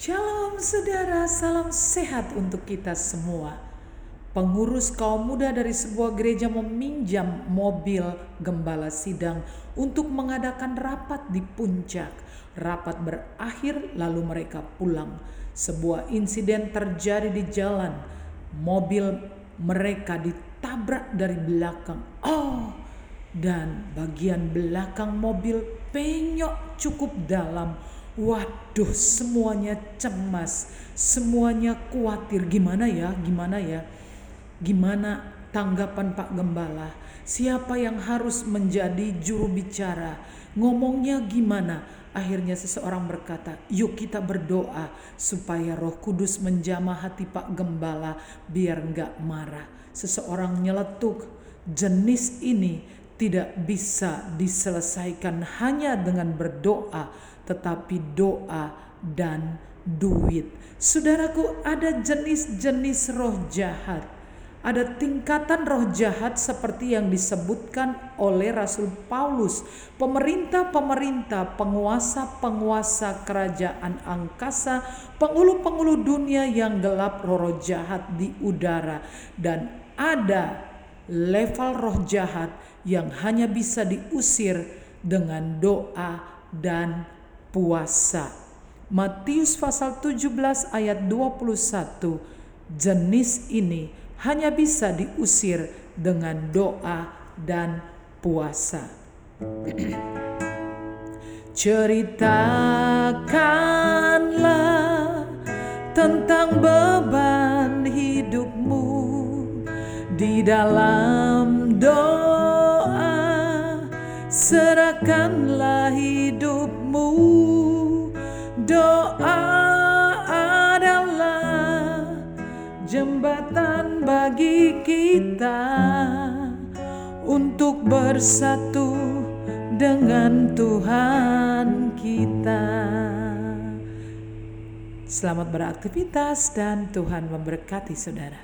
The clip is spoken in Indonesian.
Shalom saudara, salam sehat untuk kita semua. Pengurus kaum muda dari sebuah gereja meminjam mobil gembala sidang untuk mengadakan rapat di puncak. Rapat berakhir lalu mereka pulang. Sebuah insiden terjadi di jalan. Mobil mereka ditabrak dari belakang. Oh, dan bagian belakang mobil penyok cukup dalam Waduh, semuanya cemas, semuanya khawatir. Gimana ya? Gimana ya? Gimana tanggapan Pak Gembala? Siapa yang harus menjadi juru bicara? Ngomongnya gimana? Akhirnya seseorang berkata, "Yuk kita berdoa supaya Roh Kudus menjamah hati Pak Gembala biar nggak marah." Seseorang nyeletuk, "Jenis ini tidak bisa diselesaikan hanya dengan berdoa." tetapi doa dan duit. Saudaraku, ada jenis-jenis roh jahat. Ada tingkatan roh jahat seperti yang disebutkan oleh Rasul Paulus. Pemerintah-pemerintah, penguasa-penguasa kerajaan angkasa, pengulu-pengulu dunia yang gelap roh-roh jahat di udara. Dan ada level roh jahat yang hanya bisa diusir dengan doa dan puasa. Matius pasal 17 ayat 21 jenis ini hanya bisa diusir dengan doa dan puasa. Ceritakanlah tentang beban di dalam doa serahkanlah hidupmu doa adalah jembatan bagi kita untuk bersatu dengan Tuhan kita. Selamat beraktivitas dan Tuhan memberkati saudara.